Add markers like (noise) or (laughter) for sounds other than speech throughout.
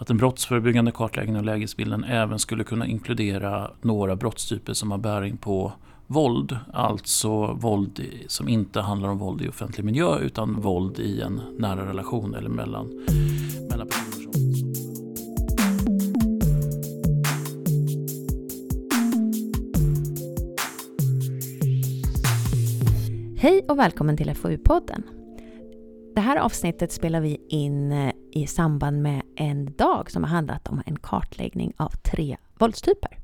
Att den brottsförebyggande kartläggningen av lägesbilden även skulle kunna inkludera några brottstyper som har bäring på våld. Alltså våld som inte handlar om våld i offentlig miljö utan våld i en nära relation eller mellan, mellan personer. Hej och välkommen till FoU-podden. Det här avsnittet spelar vi in eh, i samband med en dag som har handlat om en kartläggning av tre våldstyper.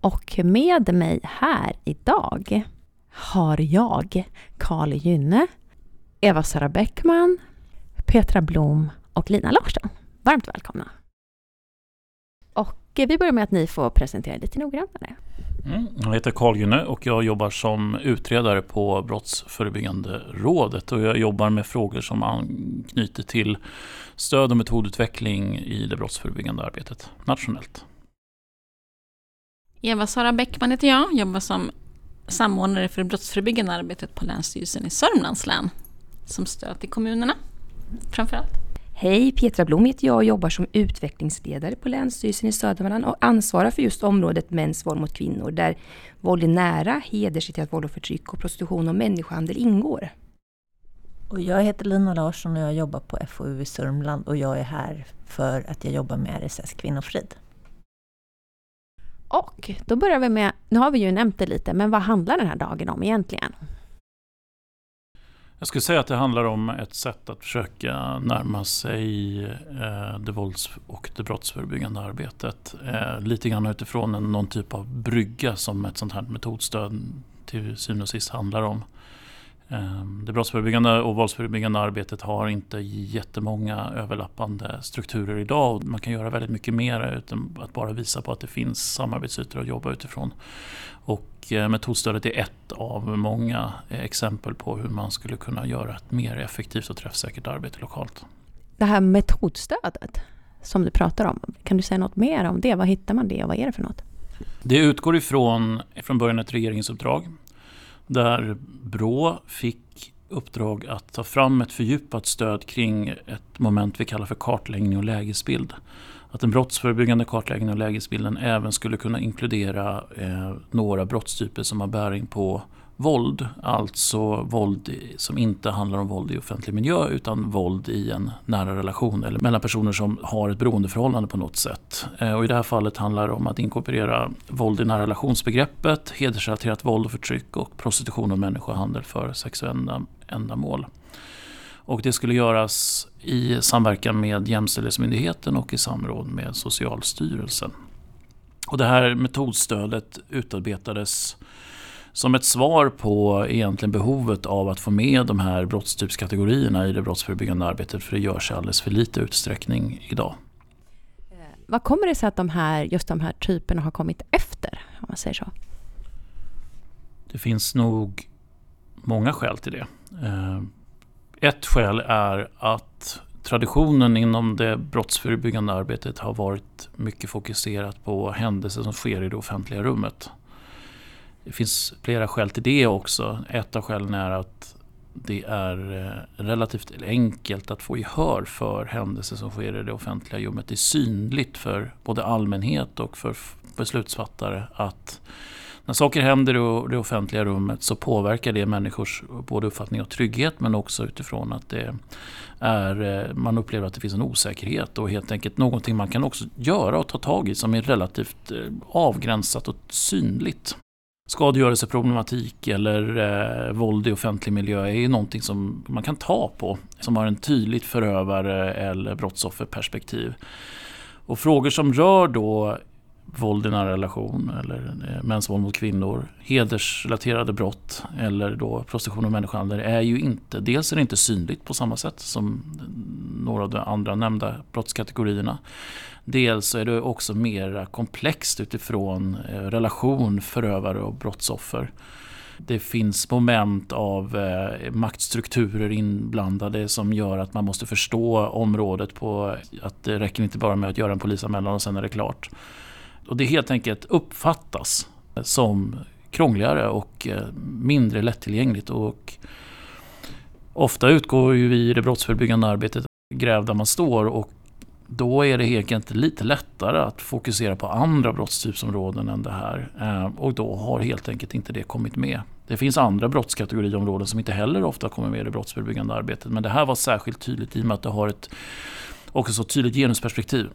Och med mig här idag har jag Karl Gynne, Eva-Sara Bäckman, Petra Blom och Lina Larsson. Varmt välkomna! Och vi börjar med att ni får presentera lite noggrannare. Mm, jag heter Carl Gynne och jag jobbar som utredare på Brottsförebyggande rådet och jag jobbar med frågor som anknyter till stöd och metodutveckling i det brottsförebyggande arbetet nationellt. Eva-Sara Bäckman heter jag, jobbar som samordnare för det brottsförebyggande arbetet på Länsstyrelsen i Sörmlands län. Som stöd till kommunerna framförallt. Hej, Petra Blom heter jag och jobbar som utvecklingsledare på Länsstyrelsen i Södermanland och ansvarar för just området mäns våld mot kvinnor där våld i nära, hedersrelaterat våld och förtryck och prostitution och människohandel ingår. Och jag heter Lina Larsson och jag jobbar på FoU i Sörmland och jag är här för att jag jobbar med RSS Kvinnofrid. Och då börjar vi med, nu har vi ju nämnt det lite, men vad handlar den här dagen om egentligen? Jag skulle säga att det handlar om ett sätt att försöka närma sig eh, det vålds och det brottsförebyggande arbetet. Eh, lite grann utifrån en, någon typ av brygga som ett sånt här metodstöd till syvende och sist handlar om. Ehm, det brottsförebyggande och våldsförebyggande arbetet har inte jättemånga överlappande strukturer idag. Man kan göra väldigt mycket mer än att bara visa på att det finns samarbetsytor att jobba utifrån. Och eh, metodstödet är ett av många exempel på hur man skulle kunna göra ett mer effektivt och träffsäkert arbete lokalt. Det här metodstödet som du pratar om, kan du säga något mer om det? Var hittar man det och vad är det för något? Det utgår ifrån från början ett regeringsuppdrag där Brå fick uppdrag att ta fram ett fördjupat stöd kring ett moment vi kallar för kartläggning och lägesbild. Att den brottsförebyggande kartläggningen och lägesbilden även skulle kunna inkludera eh, några brottstyper som har bäring på våld. Alltså våld som inte handlar om våld i offentlig miljö utan våld i en nära relation eller mellan personer som har ett beroendeförhållande på något sätt. Eh, och I det här fallet handlar det om att inkorporera våld i nära relationsbegreppet, hedersrelaterat våld och förtryck och prostitution och människohandel för sexuella ändamål. Och det skulle göras i samverkan med Jämställdhetsmyndigheten och i samråd med Socialstyrelsen. Och det här metodstödet utarbetades som ett svar på egentligen behovet av att få med de här brottstypskategorierna i det brottsförebyggande arbetet för det görs i alldeles för lite utsträckning idag. Eh, vad kommer det sig att de här, just de här typerna har kommit efter, om man säger så? Det finns nog många skäl till det. Ett skäl är att traditionen inom det brottsförebyggande arbetet har varit mycket fokuserat på händelser som sker i det offentliga rummet. Det finns flera skäl till det också. Ett av skälen är att det är eh, relativt enkelt att få gehör för händelser som sker i det offentliga rummet. Det är synligt för både allmänhet och för beslutsfattare att när saker händer i det offentliga rummet så påverkar det människors både uppfattning av trygghet men också utifrån att det är, eh, man upplever att det finns en osäkerhet och helt enkelt någonting man kan också göra och ta tag i som är relativt eh, avgränsat och synligt skadegörelseproblematik eller eh, våld i offentlig miljö är ju någonting som man kan ta på. Som har en tydligt förövare eller brottsofferperspektiv. Och frågor som rör då våld i nära relation eller eh, mäns våld mot kvinnor, hedersrelaterade brott eller då prostitution och människohandel är ju inte, dels är det inte synligt på samma sätt som några av de andra nämnda brottskategorierna. Dels är det också mer komplext utifrån eh, relation förövare och brottsoffer. Det finns moment av eh, maktstrukturer inblandade som gör att man måste förstå området på att det räcker inte bara med att göra en polisanmälan och sen är det klart. Och det helt enkelt uppfattas som krångligare och eh, mindre lättillgängligt. Och ofta utgår ju vi i det brottsförebyggande arbetet gräv där man står och då är det helt enkelt lite lättare att fokusera på andra brottstypsområden än det här. Eh, och då har helt enkelt inte det kommit med. Det finns andra brottskategoriområden som inte heller ofta kommer med i det brottsförebyggande arbetet. Men det här var särskilt tydligt i och med att det har ett också så tydligt genusperspektiv.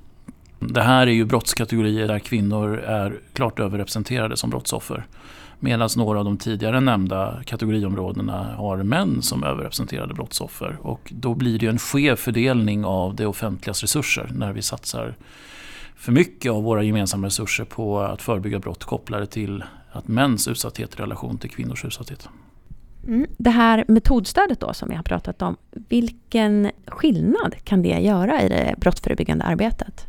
Det här är ju brottskategorier där kvinnor är klart överrepresenterade som brottsoffer. Medan några av de tidigare nämnda kategoriområdena har män som överrepresenterade brottsoffer. Och då blir det en skev fördelning av det offentligas resurser när vi satsar för mycket av våra gemensamma resurser på att förebygga brott kopplade till att mäns utsatthet i relation till kvinnors utsatthet. Mm. Det här metodstödet då som vi har pratat om, vilken skillnad kan det göra i det brottsförebyggande arbetet?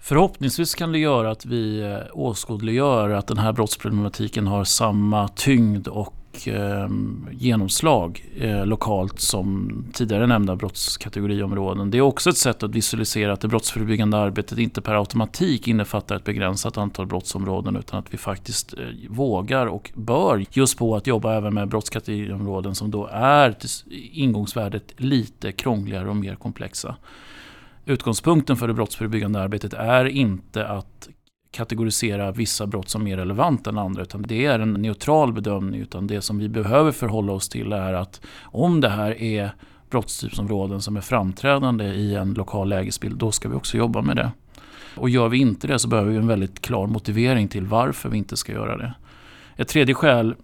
Förhoppningsvis kan det göra att vi eh, åskådliggör att den här brottsproblematiken har samma tyngd och eh, genomslag eh, lokalt som tidigare nämnda brottskategoriområden. Det är också ett sätt att visualisera att det brottsförebyggande arbetet inte per automatik innefattar ett begränsat antal brottsområden utan att vi faktiskt eh, vågar och bör just på att jobba även med brottskategoriområden som då är till ingångsvärdet lite krångligare och mer komplexa. Utgångspunkten för det brottsförebyggande arbetet är inte att kategorisera vissa brott som mer relevanta än andra utan det är en neutral bedömning utan det som vi behöver förhålla oss till är att om det här är brottstypsområden som är framträdande i en lokal lägesbild då ska vi också jobba med det. Och gör vi inte det så behöver vi en väldigt klar motivering till varför vi inte ska göra det. Ett tredje skäl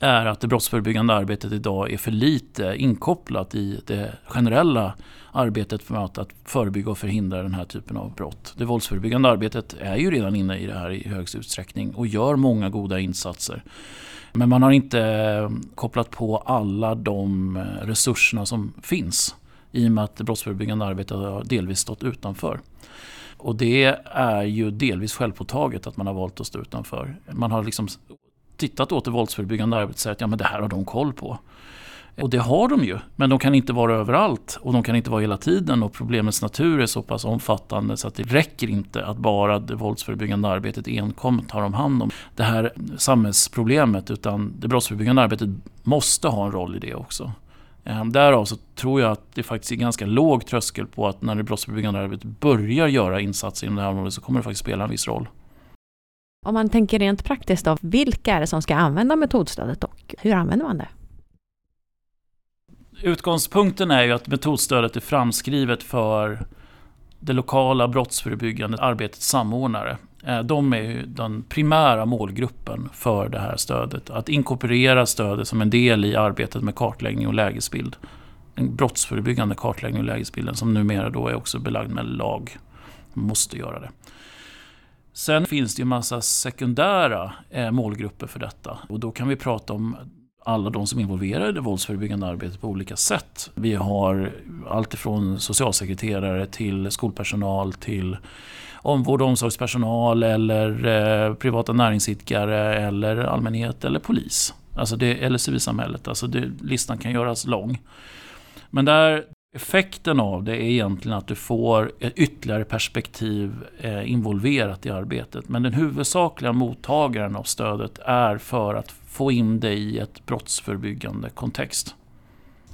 är att det brottsförebyggande arbetet idag är för lite inkopplat i det generella arbetet för att förebygga och förhindra den här typen av brott. Det våldsförebyggande arbetet är ju redan inne i det här i högst utsträckning och gör många goda insatser. Men man har inte eh, kopplat på alla de eh, resurserna som finns i och med att det brottsförebyggande arbetet har delvis stått utanför. Och det är ju delvis självpåtaget att man har valt att stå utanför. Man har liksom tittat åt det våldsförebyggande arbetet och sagt att ja, men det här har de koll på. Och det har de ju, men de kan inte vara överallt och de kan inte vara hela tiden och problemets natur är så pass omfattande så att det räcker inte att bara det våldsförebyggande arbetet enkom tar om hand om det här samhällsproblemet utan det brottsförebyggande arbetet måste ha en roll i det också. Ehm, därav så tror jag att det faktiskt är ganska låg tröskel på att när det brottsförebyggande arbetet börjar göra insatser inom det här området så kommer det faktiskt spela en viss roll. Om man tänker rent praktiskt då, vilka är det som ska använda metodstödet och hur använder man det? Utgångspunkten är ju att metodstödet är framskrivet för det lokala brottsförebyggande arbetets samordnare. Eh, de är ju den primära målgruppen för det här stödet. Att inkorporera stödet som en del i arbetet med kartläggning och lägesbild. Den brottsförebyggande kartläggning och lägesbilden som numera då är också belagd med lag. Man måste göra det. Sen finns det ju massa sekundära eh, målgrupper för detta. Och då kan vi prata om alla de som är involverade i det våldsförebyggande arbetet på olika sätt. Vi har allt ifrån socialsekreterare till skolpersonal till omvård och omsorgspersonal eller eh, privata näringsidkare eller allmänhet eller polis. Alltså det, eller civilsamhället. Alltså det, listan kan göras lång. Men där effekten av det är egentligen att du får ett ytterligare perspektiv eh, involverat i arbetet. Men den huvudsakliga mottagaren av stödet är för att få in det i ett brottsförebyggande kontext.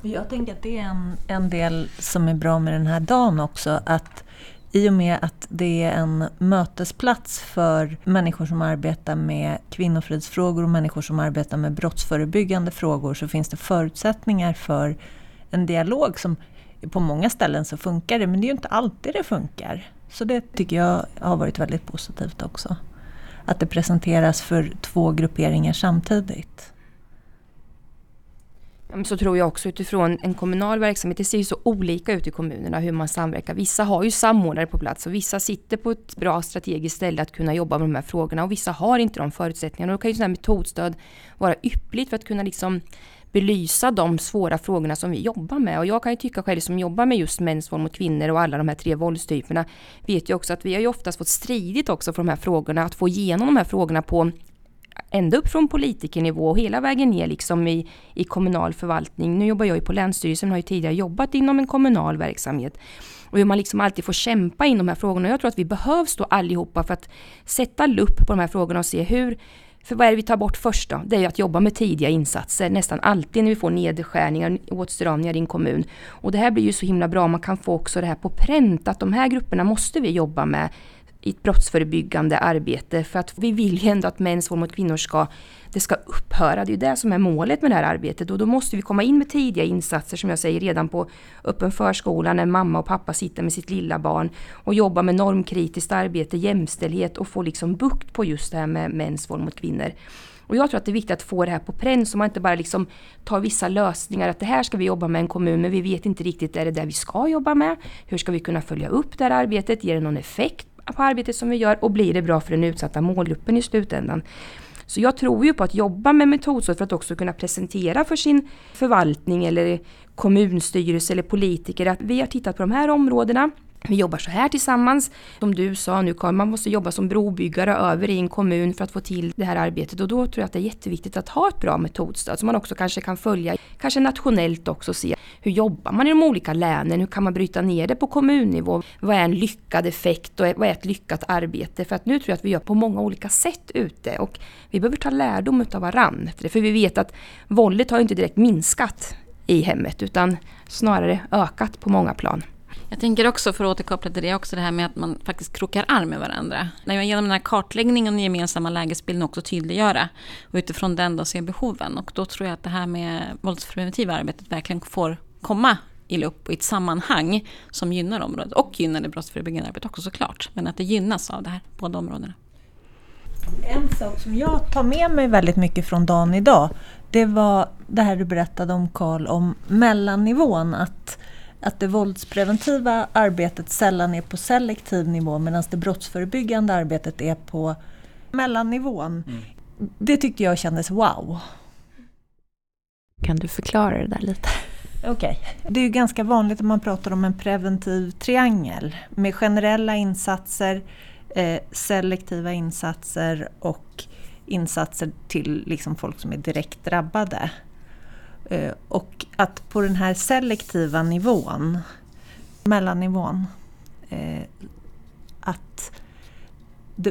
Jag tänker att det är en, en del som är bra med den här dagen också. Att i och med att det är en mötesplats för människor som arbetar med kvinnofridsfrågor och människor som arbetar med brottsförebyggande frågor så finns det förutsättningar för en dialog som på många ställen så funkar det men det är ju inte alltid det funkar. Så det tycker jag har varit väldigt positivt också att det presenteras för två grupperingar samtidigt. Så tror jag också utifrån en kommunal verksamhet, det ser ju så olika ut i kommunerna hur man samverkar. Vissa har ju samordnare på plats och vissa sitter på ett bra strategiskt ställe att kunna jobba med de här frågorna och vissa har inte de förutsättningarna. Och då kan ju sådana här metodstöd vara yppligt för att kunna liksom belysa de svåra frågorna som vi jobbar med. Och jag kan ju tycka själv som jobbar med just mäns våld mot kvinnor och alla de här tre våldstyperna, vet ju också att vi har ju oftast fått stridit också för de här frågorna, att få igenom de här frågorna på ända upp från politikernivå och hela vägen ner liksom i, i kommunal förvaltning. Nu jobbar jag ju på Länsstyrelsen, har ju tidigare jobbat inom en kommunal verksamhet. Och hur man liksom alltid får kämpa in de här frågorna. Jag tror att vi behövs då allihopa för att sätta lupp på de här frågorna och se hur för vad är det vi tar bort först då? Det är ju att jobba med tidiga insatser nästan alltid när vi får nedskärningar, och åtstramningar i en kommun. Och det här blir ju så himla bra, man kan få också det här på pränt att de här grupperna måste vi jobba med i ett brottsförebyggande arbete för att vi vill ju ändå att mäns våld mot kvinnor ska, det ska upphöra. Det är ju det som är målet med det här arbetet och då måste vi komma in med tidiga insatser som jag säger redan på öppen förskola när mamma och pappa sitter med sitt lilla barn och jobba med normkritiskt arbete, jämställdhet och få liksom bukt på just det här med mäns våld mot kvinnor. Och jag tror att det är viktigt att få det här på pränt så man inte bara liksom tar vissa lösningar att det här ska vi jobba med en kommun men vi vet inte riktigt är det där vi ska jobba med. Hur ska vi kunna följa upp det här arbetet? Ger det någon effekt? På arbetet som vi gör och blir det bra för den utsatta målgruppen i slutändan. Så jag tror ju på att jobba med metodstöd för att också kunna presentera för sin förvaltning eller kommunstyrelse eller politiker att vi har tittat på de här områdena vi jobbar så här tillsammans. Som du sa nu Karin, man måste jobba som brobyggare över i en kommun för att få till det här arbetet och då tror jag att det är jätteviktigt att ha ett bra metodstöd som man också kanske kan följa, kanske nationellt också se hur jobbar man i de olika länen, hur kan man bryta ner det på kommunnivå, vad är en lyckad effekt och vad är ett lyckat arbete? För att nu tror jag att vi gör på många olika sätt ute och vi behöver ta lärdom av varann. För vi vet att våldet har inte direkt minskat i hemmet utan snarare ökat på många plan. Jag tänker också, för att återkoppla till det, också det här med att man faktiskt krokar arm med varandra. När man genom den här kartläggningen och den gemensamma lägesbilden också tydliggöra och utifrån den då se behoven. Och då tror jag att det här med våldspreventiva arbetet verkligen får komma i lupp och i ett sammanhang som gynnar området och gynnar det brottsförebyggande arbetet också såklart. Men att det gynnas av det här, båda områdena. En sak som jag tar med mig väldigt mycket från dagen idag, det var det här du berättade om Karl, om mellannivån. Att att det våldspreventiva arbetet sällan är på selektiv nivå medan det brottsförebyggande arbetet är på mellannivån. Mm. Det tyckte jag kändes wow. Kan du förklara det där lite? Okej. Okay. Det är ju ganska vanligt att man pratar om en preventiv triangel med generella insatser, eh, selektiva insatser och insatser till liksom folk som är direkt drabbade. Eh, och att på den här selektiva nivån, mellannivån, eh, att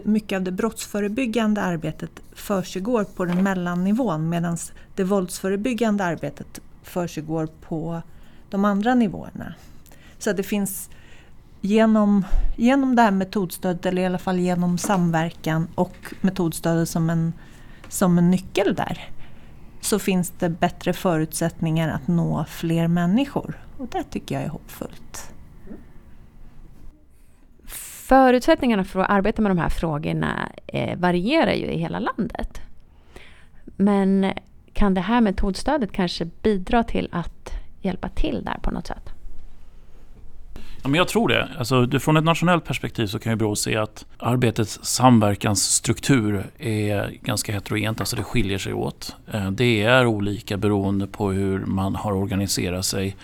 mycket av det brottsförebyggande arbetet försiggår på den mellannivån medan det våldsförebyggande arbetet försiggår på de andra nivåerna. Så det finns genom, genom det här metodstödet, eller i alla fall genom samverkan och metodstödet som en, som en nyckel där, så finns det bättre förutsättningar att nå fler människor. Och det tycker jag är hoppfullt. Förutsättningarna för att arbeta med de här frågorna eh, varierar ju i hela landet. Men kan det här metodstödet kanske bidra till att hjälpa till där på något sätt? Ja, men jag tror det. Alltså, från ett nationellt perspektiv så kan ju Brå se att arbetets samverkansstruktur är ganska heterogent, alltså det skiljer sig åt. Eh, det är olika beroende på hur man har organiserat sig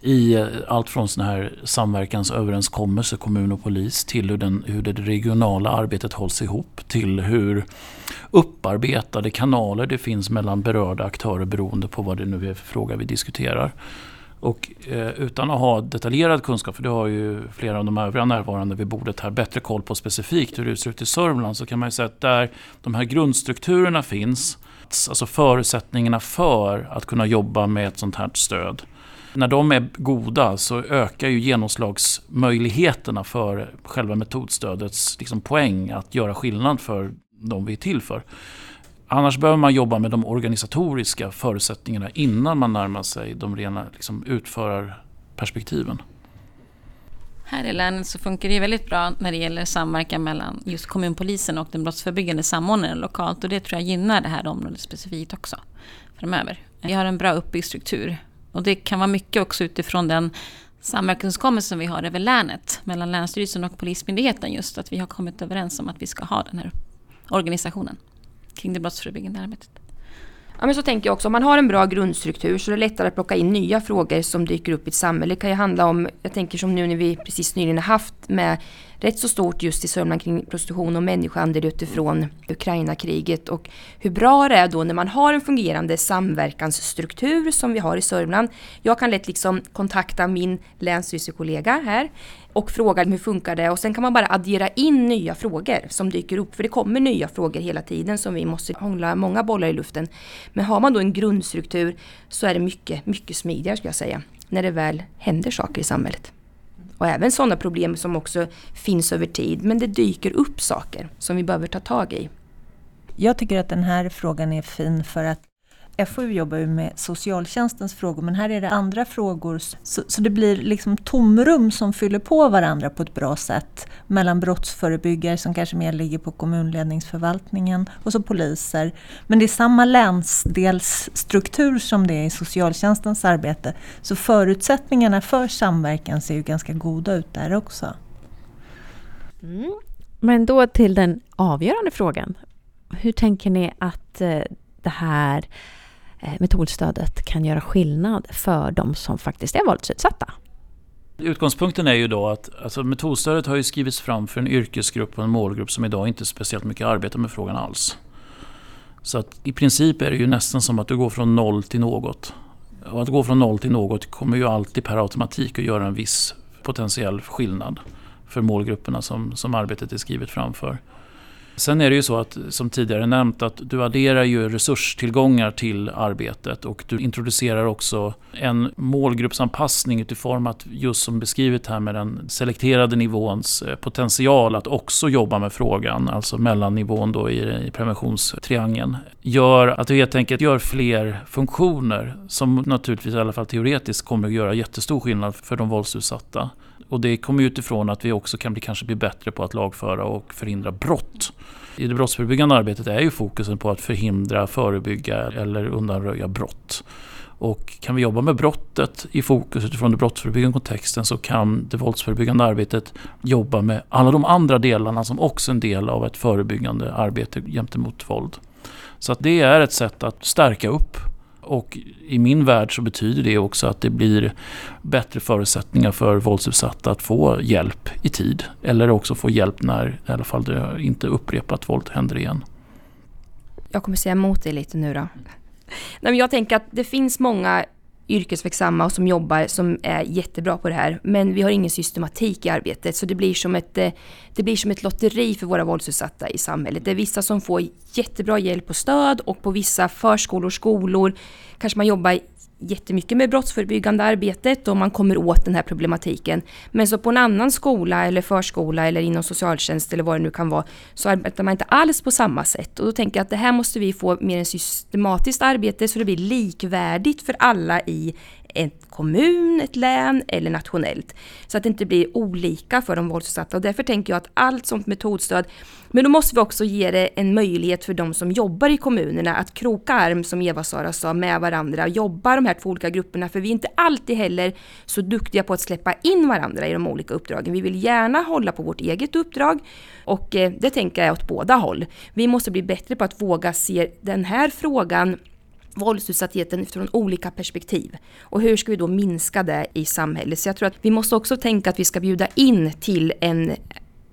i eh, allt från såna här samverkansöverenskommelser, kommun och polis, till hur, den, hur det regionala arbetet hålls ihop, till hur upparbetade kanaler det finns mellan berörda aktörer beroende på vad det nu är för fråga vi diskuterar. Och eh, utan att ha detaljerad kunskap, för det har ju flera av de övriga närvarande vid bordet här bättre koll på specifikt hur det ser ut i Sörmland, så kan man ju säga att där de här grundstrukturerna finns, alltså förutsättningarna för att kunna jobba med ett sånt här stöd. När de är goda så ökar ju genomslagsmöjligheterna för själva metodstödets liksom poäng att göra skillnad för de vi är till för. Annars behöver man jobba med de organisatoriska förutsättningarna innan man närmar sig de rena liksom, utförarperspektiven. Här i länet så funkar det väldigt bra när det gäller samverkan mellan just kommunpolisen och den brottsförebyggande samordnaren lokalt. Och det tror jag gynnar det här området specifikt också framöver. Vi har en bra uppbyggd struktur. Och det kan vara mycket också utifrån den samverkanskommelsen som vi har över länet mellan Länsstyrelsen och Polismyndigheten just att vi har kommit överens om att vi ska ha den här organisationen kring det brottsförebyggande arbetet. Ja, men så tänker jag också, om man har en bra grundstruktur så är det lättare att plocka in nya frågor som dyker upp i ett samhälle. Det kan ju handla om, jag tänker som nu när vi precis nyligen har haft med rätt så stort just i Sörmland kring prostitution och människohandel utifrån Ukraina-kriget och hur bra det är då när man har en fungerande samverkansstruktur som vi har i Sörmland. Jag kan lätt liksom kontakta min länsstyrelsekollega här och fråga hur funkar det och sen kan man bara addera in nya frågor som dyker upp för det kommer nya frågor hela tiden som vi måste hålla många bollar i luften. Men har man då en grundstruktur så är det mycket, mycket smidigare skulle jag säga när det väl händer saker i samhället. Och även sådana problem som också finns över tid men det dyker upp saker som vi behöver ta tag i. Jag tycker att den här frågan är fin för att FoU jobbar ju med socialtjänstens frågor men här är det andra frågor så, så, det blir liksom tomrum som fyller på varandra på ett bra sätt mellan brottsförebyggare som kanske mer ligger på kommunledningsförvaltningen och så poliser. Men det är samma länsdelsstruktur som det är i socialtjänstens arbete så förutsättningarna för samverkan ser ju ganska goda ut där också. Mm. Men då till den avgörande frågan. Hur tänker ni att eh, det här Eh, metodstödet kan göra skillnad för de som faktiskt är våldsutsatta. Utgångspunkten är ju då att alltså, metodstödet har ju skrivits fram för en yrkesgrupp och en målgrupp som idag inte speciellt mycket arbetar med frågan alls. Så att i princip är det ju nästan som att du går från noll till något. Och att gå från noll till något kommer ju alltid per automatik att göra en viss potentiell skillnad för målgrupperna som, som arbetet är skrivet framför. Sen är det ju så att, som tidigare nämnt, att du adderar ju resurstillgångar till arbetet och du introducerar också en målgruppsanpassning utifrån att just som beskrivet här med den selekterade nivåns eh, potential att också jobba med frågan, alltså mellannivån då i, i preventionstriangeln, gör att du helt enkelt gör fler funktioner som naturligtvis i alla fall teoretiskt kommer att göra jättestor skillnad för de våldsutsatta. Och det kommer utifrån att vi också kan bli, kanske bli bättre på att lagföra och förhindra brott. I det brottsförebyggande arbetet är ju fokusen på att förhindra, förebygga eller undanröja brott. Och kan vi jobba med brottet i fokus utifrån den brottsförebyggande kontexten så kan det våldsförebyggande arbetet jobba med alla de andra delarna som också är en del av ett förebyggande arbete gentemot våld. Så att det är ett sätt att stärka upp och i min värld så betyder det också att det blir bättre förutsättningar för våldsutsatta att få hjälp i tid. Eller också få hjälp när i alla fall det inte upprepat våld händer igen. Jag kommer säga emot dig lite nu då. Nej, men jag tänker att det finns många yrkesverksamma och som jobbar som är jättebra på det här. Men vi har ingen systematik i arbetet så det blir som ett, eh, det blir som ett lotteri för våra våldsutsatta i samhället. Det är vissa som får jättebra hjälp och stöd och på vissa förskolor, skolor kanske man jobbar jättemycket med brottsförebyggande arbetet och man kommer åt den här problematiken. Men så på en annan skola eller förskola eller inom socialtjänst eller vad det nu kan vara så arbetar man inte alls på samma sätt. Och då tänker jag att det här måste vi få mer en systematiskt arbete så det blir likvärdigt för alla i en kommun, ett län eller nationellt. Så att det inte blir olika för de våldsutsatta. Och därför tänker jag att allt sånt metodstöd, men då måste vi också ge det en möjlighet för de som jobbar i kommunerna att kroka arm, som Eva-Sara sa, med varandra, och jobba de här två olika grupperna. För vi är inte alltid heller så duktiga på att släppa in varandra i de olika uppdragen. Vi vill gärna hålla på vårt eget uppdrag och eh, det tänker jag åt båda håll. Vi måste bli bättre på att våga se den här frågan våldsutsattheten utifrån olika perspektiv. Och hur ska vi då minska det i samhället? Så jag tror att vi måste också tänka att vi ska bjuda in till en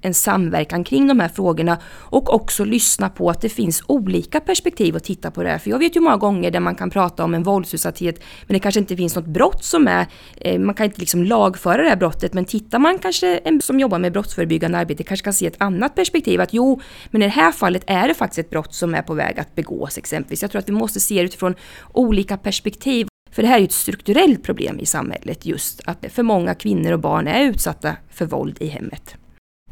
en samverkan kring de här frågorna och också lyssna på att det finns olika perspektiv att titta på det här. För jag vet ju många gånger där man kan prata om en våldsutsatthet men det kanske inte finns något brott som är, eh, man kan inte liksom lagföra det här brottet men tittar man kanske en som jobbar med brottsförebyggande arbete kanske kan se ett annat perspektiv att jo, men i det här fallet är det faktiskt ett brott som är på väg att begås exempelvis. Jag tror att vi måste se det utifrån olika perspektiv för det här är ju ett strukturellt problem i samhället just att för många kvinnor och barn är utsatta för våld i hemmet.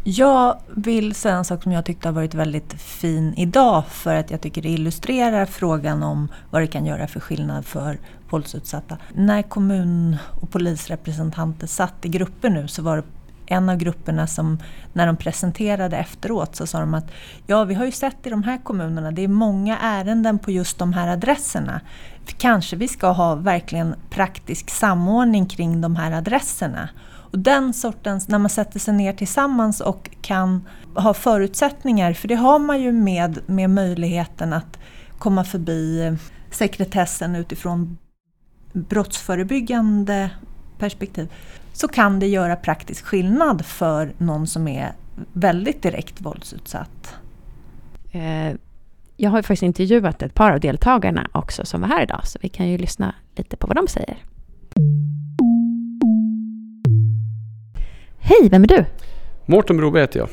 Jag vill säga en sak som jag tyckte har varit väldigt fin idag för att jag tycker det illustrerar frågan om vad det kan göra för skillnad för våldsutsatta. När kommun och polisrepresentanter satt i grupper nu så var det en av grupperna som när de presenterade efteråt så sa de att ja, vi har ju sett i de här kommunerna, det är många ärenden på just de här adresserna. Kanske vi ska ha verkligen praktisk samordning kring de här adresserna. Och den sortens, när man sätter sig ner tillsammans och kan ha förutsättningar, för det har man ju med, med möjligheten att komma förbi sekretessen utifrån brottsförebyggande perspektiv. så kan det göra praktisk skillnad för någon som är väldigt direkt våldsutsatt. Eh, jag har faktiskt intervjuat ett par av deltagarna också som var här idag, så vi kan ju lyssna lite på vad de säger. Hej, vem är du? Mårten Broberg heter jag.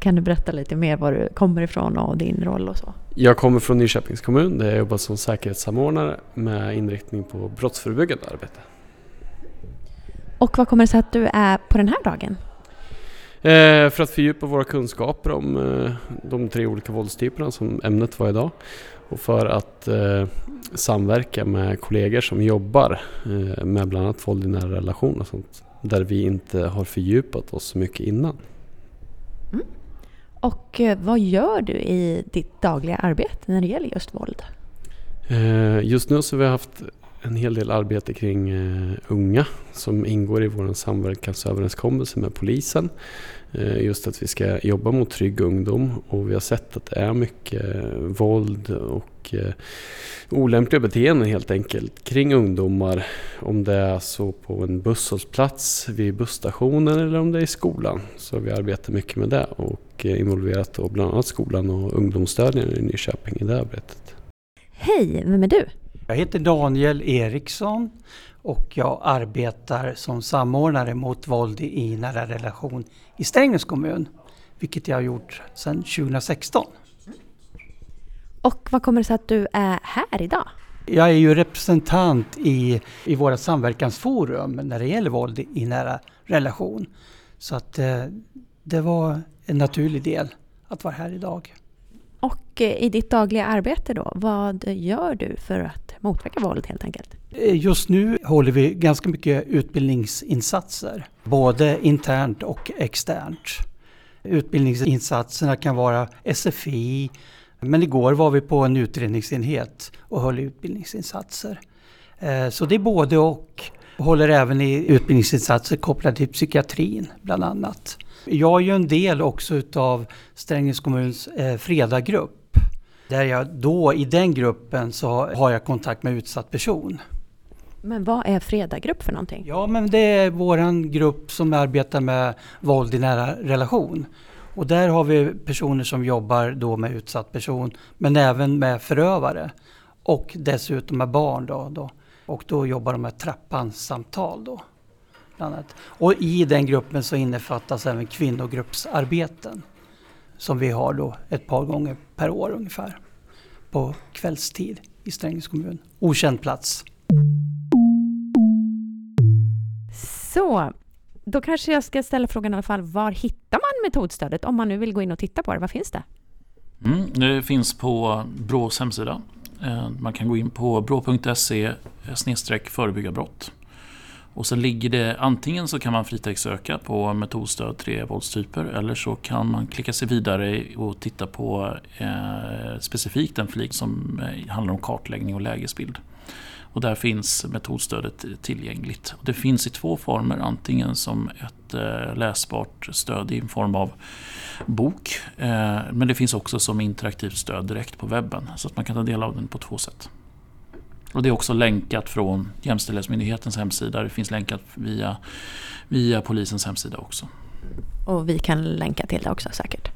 Kan du berätta lite mer var du kommer ifrån och din roll och så? Jag kommer från Nyköpings kommun där jag jobbar som säkerhetssamordnare med inriktning på brottsförebyggande arbete. Och vad kommer det sig att du är på den här dagen? Eh, för att fördjupa våra kunskaper om eh, de tre olika våldstyperna som ämnet var idag. Och för att eh, samverka med kollegor som jobbar med bland annat våld i nära relationer och sånt. Där vi inte har fördjupat oss så mycket innan. Mm. Och eh, vad gör du i ditt dagliga arbete när det gäller just våld? Eh, just nu så har vi haft en hel del arbete kring eh, unga som ingår i vår samverkansöverenskommelse med polisen. Eh, just att vi ska jobba mot trygg ungdom och vi har sett att det är mycket våld och eh, olämpliga beteenden helt enkelt kring ungdomar. Om det är så på en busshållplats, vid busstationen eller om det är i skolan. Så vi arbetar mycket med det och involverat då bland annat skolan och ungdomsstödjaren i Nyköping i det arbetet. Hej, vem är du? Jag heter Daniel Eriksson och jag arbetar som samordnare mot våld i nära relation i Strängnäs kommun. Vilket jag har gjort sedan 2016. Och vad kommer det sig att du är här idag? Jag är ju representant i, i våra samverkansforum när det gäller våld i nära relation. Så att eh, det var en naturlig del att vara här idag. Och eh, i ditt dagliga arbete då, vad gör du för att motverka våld helt enkelt? Eh, just nu håller vi ganska mycket utbildningsinsatser, både internt och externt. Utbildningsinsatserna kan vara SFI, men igår var vi på en utredningsenhet och höll utbildningsinsatser. Eh, så det är både och. Håller även i utbildningsinsatser kopplade till psykiatrin bland annat. Jag är ju en del också utav Strängnäs kommuns eh, fredaggrupp. Där jag då i den gruppen så har jag kontakt med utsatt person. Men vad är Fredagrupp för någonting? Ja men det är våran grupp som arbetar med våld i nära relation. Och där har vi personer som jobbar då med utsatt person men även med förövare. Och dessutom med barn då. då. Och då jobbar de med trappansamtal då. Bland annat. Och i den gruppen så innefattas även kvinnogruppsarbeten. Som vi har då ett par gånger per år ungefär. På kvällstid i Strängnäs kommun. Okänd plats. Så, då kanske jag ska ställa frågan i alla fall. Var hittar man metodstödet om man nu vill gå in och titta på det? Vad finns det? Mm, det finns på Brås hemsida. Eh, man kan gå in på brå.se förebygga brott. Och sen ligger det antingen så kan man fritextsöka på metodstöd 3 våldstyper eller så kan man klicka sig vidare och titta på eh, specifikt en flik som eh, handlar om kartläggning och lägesbild. Och där finns metodstödet tillgängligt. Och det finns i två former, antingen som ett eh, läsbart stöd i form av bok, eh, men det finns också som interaktivt stöd direkt på webben. Så att man kan ta del av den på två sätt. Och det är också länkat från Jämställdhetsmyndighetens hemsida. Det finns länkat via, via polisens hemsida också. Och vi kan länka till det också säkert.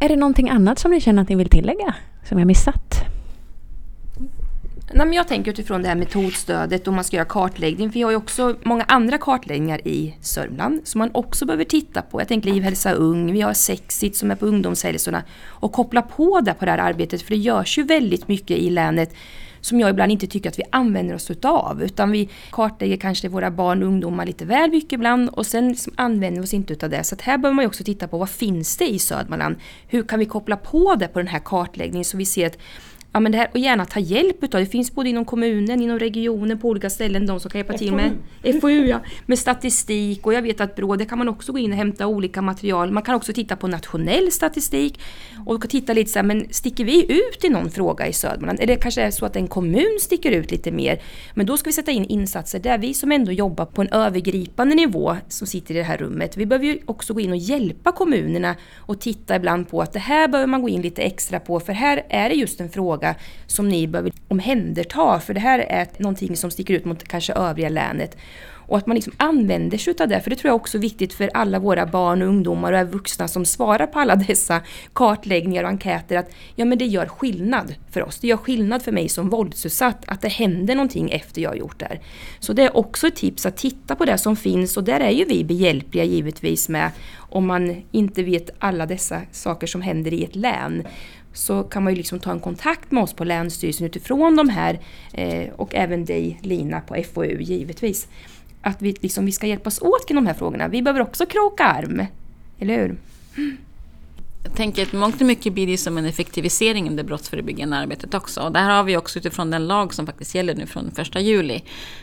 Är det någonting annat som ni känner att ni vill tillägga? Som jag missat? Nej, men jag tänker utifrån det här metodstödet och man ska göra kartläggning. För vi har ju också många andra kartläggningar i Sörmland som man också behöver titta på. Jag tänker Liv, hälsa, ung. Vi har Sexit som är på ungdomshälsorna. Och koppla på det på det här arbetet. För det görs ju väldigt mycket i länet som jag ibland inte tycker att vi använder oss utav. Utan vi kartlägger kanske våra barn och ungdomar lite väl mycket ibland och sen liksom använder vi oss inte utav det. Så här behöver man ju också titta på vad finns det i Södermanland? Hur kan vi koppla på det på den här kartläggningen så vi ser att ja, men det här, och gärna ta hjälp utav det. finns både inom kommunen, inom regionen, på olika ställen de som kan hjälpa till med FoU, ja, med statistik och jag vet att Brå, där kan man också gå in och hämta olika material. Man kan också titta på nationell statistik och titta lite så här, men sticker vi ut i någon fråga i Södermanland? Eller kanske är så att en kommun sticker ut lite mer? Men då ska vi sätta in insatser där vi som ändå jobbar på en övergripande nivå som sitter i det här rummet. Vi behöver ju också gå in och hjälpa kommunerna och titta ibland på att det här behöver man gå in lite extra på för här är det just en fråga fråga som ni behöver omhänderta för det här är någonting som sticker ut mot kanske övriga länet. Och att man liksom använder sig av det, för det tror jag också är viktigt för alla våra barn och ungdomar och vuxna som svarar på alla (laughs) dessa kartläggningar och enkäter att ja men det gör skillnad för oss. Det gör skillnad för mig som våldsutsatt att det händer någonting efter jag har gjort det. Så det är också ett tips att titta på det som finns och där är ju vi behjälpliga givetvis med om man inte vet alla dessa saker som händer i ett län så kan man ju liksom ta en kontakt med oss på Länsstyrelsen utifrån de här eh, och även dig Lina på FoU givetvis. Att vi, liksom, vi ska hjälpas åt kring de här frågorna. Vi behöver också kroka arm. Eller hur? Jag tänker att mångt och mycket blir det som en effektivisering i det brottsförebyggande arbetet också. Och där har vi också utifrån den lag som faktiskt gäller nu från 1 juli,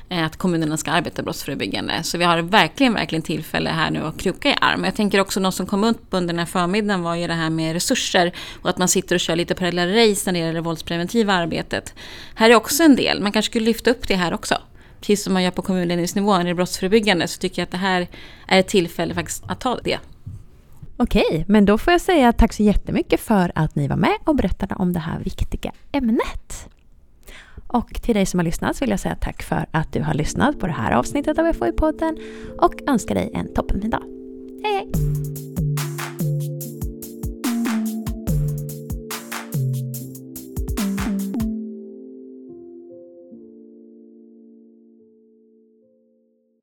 eh, att kommunerna ska arbeta brottsförebyggande. Så vi har verkligen, verkligen tillfälle här nu att kroka i arm. Jag tänker också något som kom upp under den här förmiddagen var ju det här med resurser och att man sitter och kör lite parallella race när det gäller det våldspreventiva arbetet. Här är också en del, man kanske skulle lyfta upp det här också precis som man gör på kommunledningsnivå i det brottsförebyggande, så tycker jag att det här är ett tillfälle faktiskt att ta det. Okej, men då får jag säga tack så jättemycket för att ni var med och berättade om det här viktiga ämnet. Och till dig som har lyssnat vill jag säga tack för att du har lyssnat på det här avsnittet av FoI-podden och önska dig en toppenfin dag. Hej hej!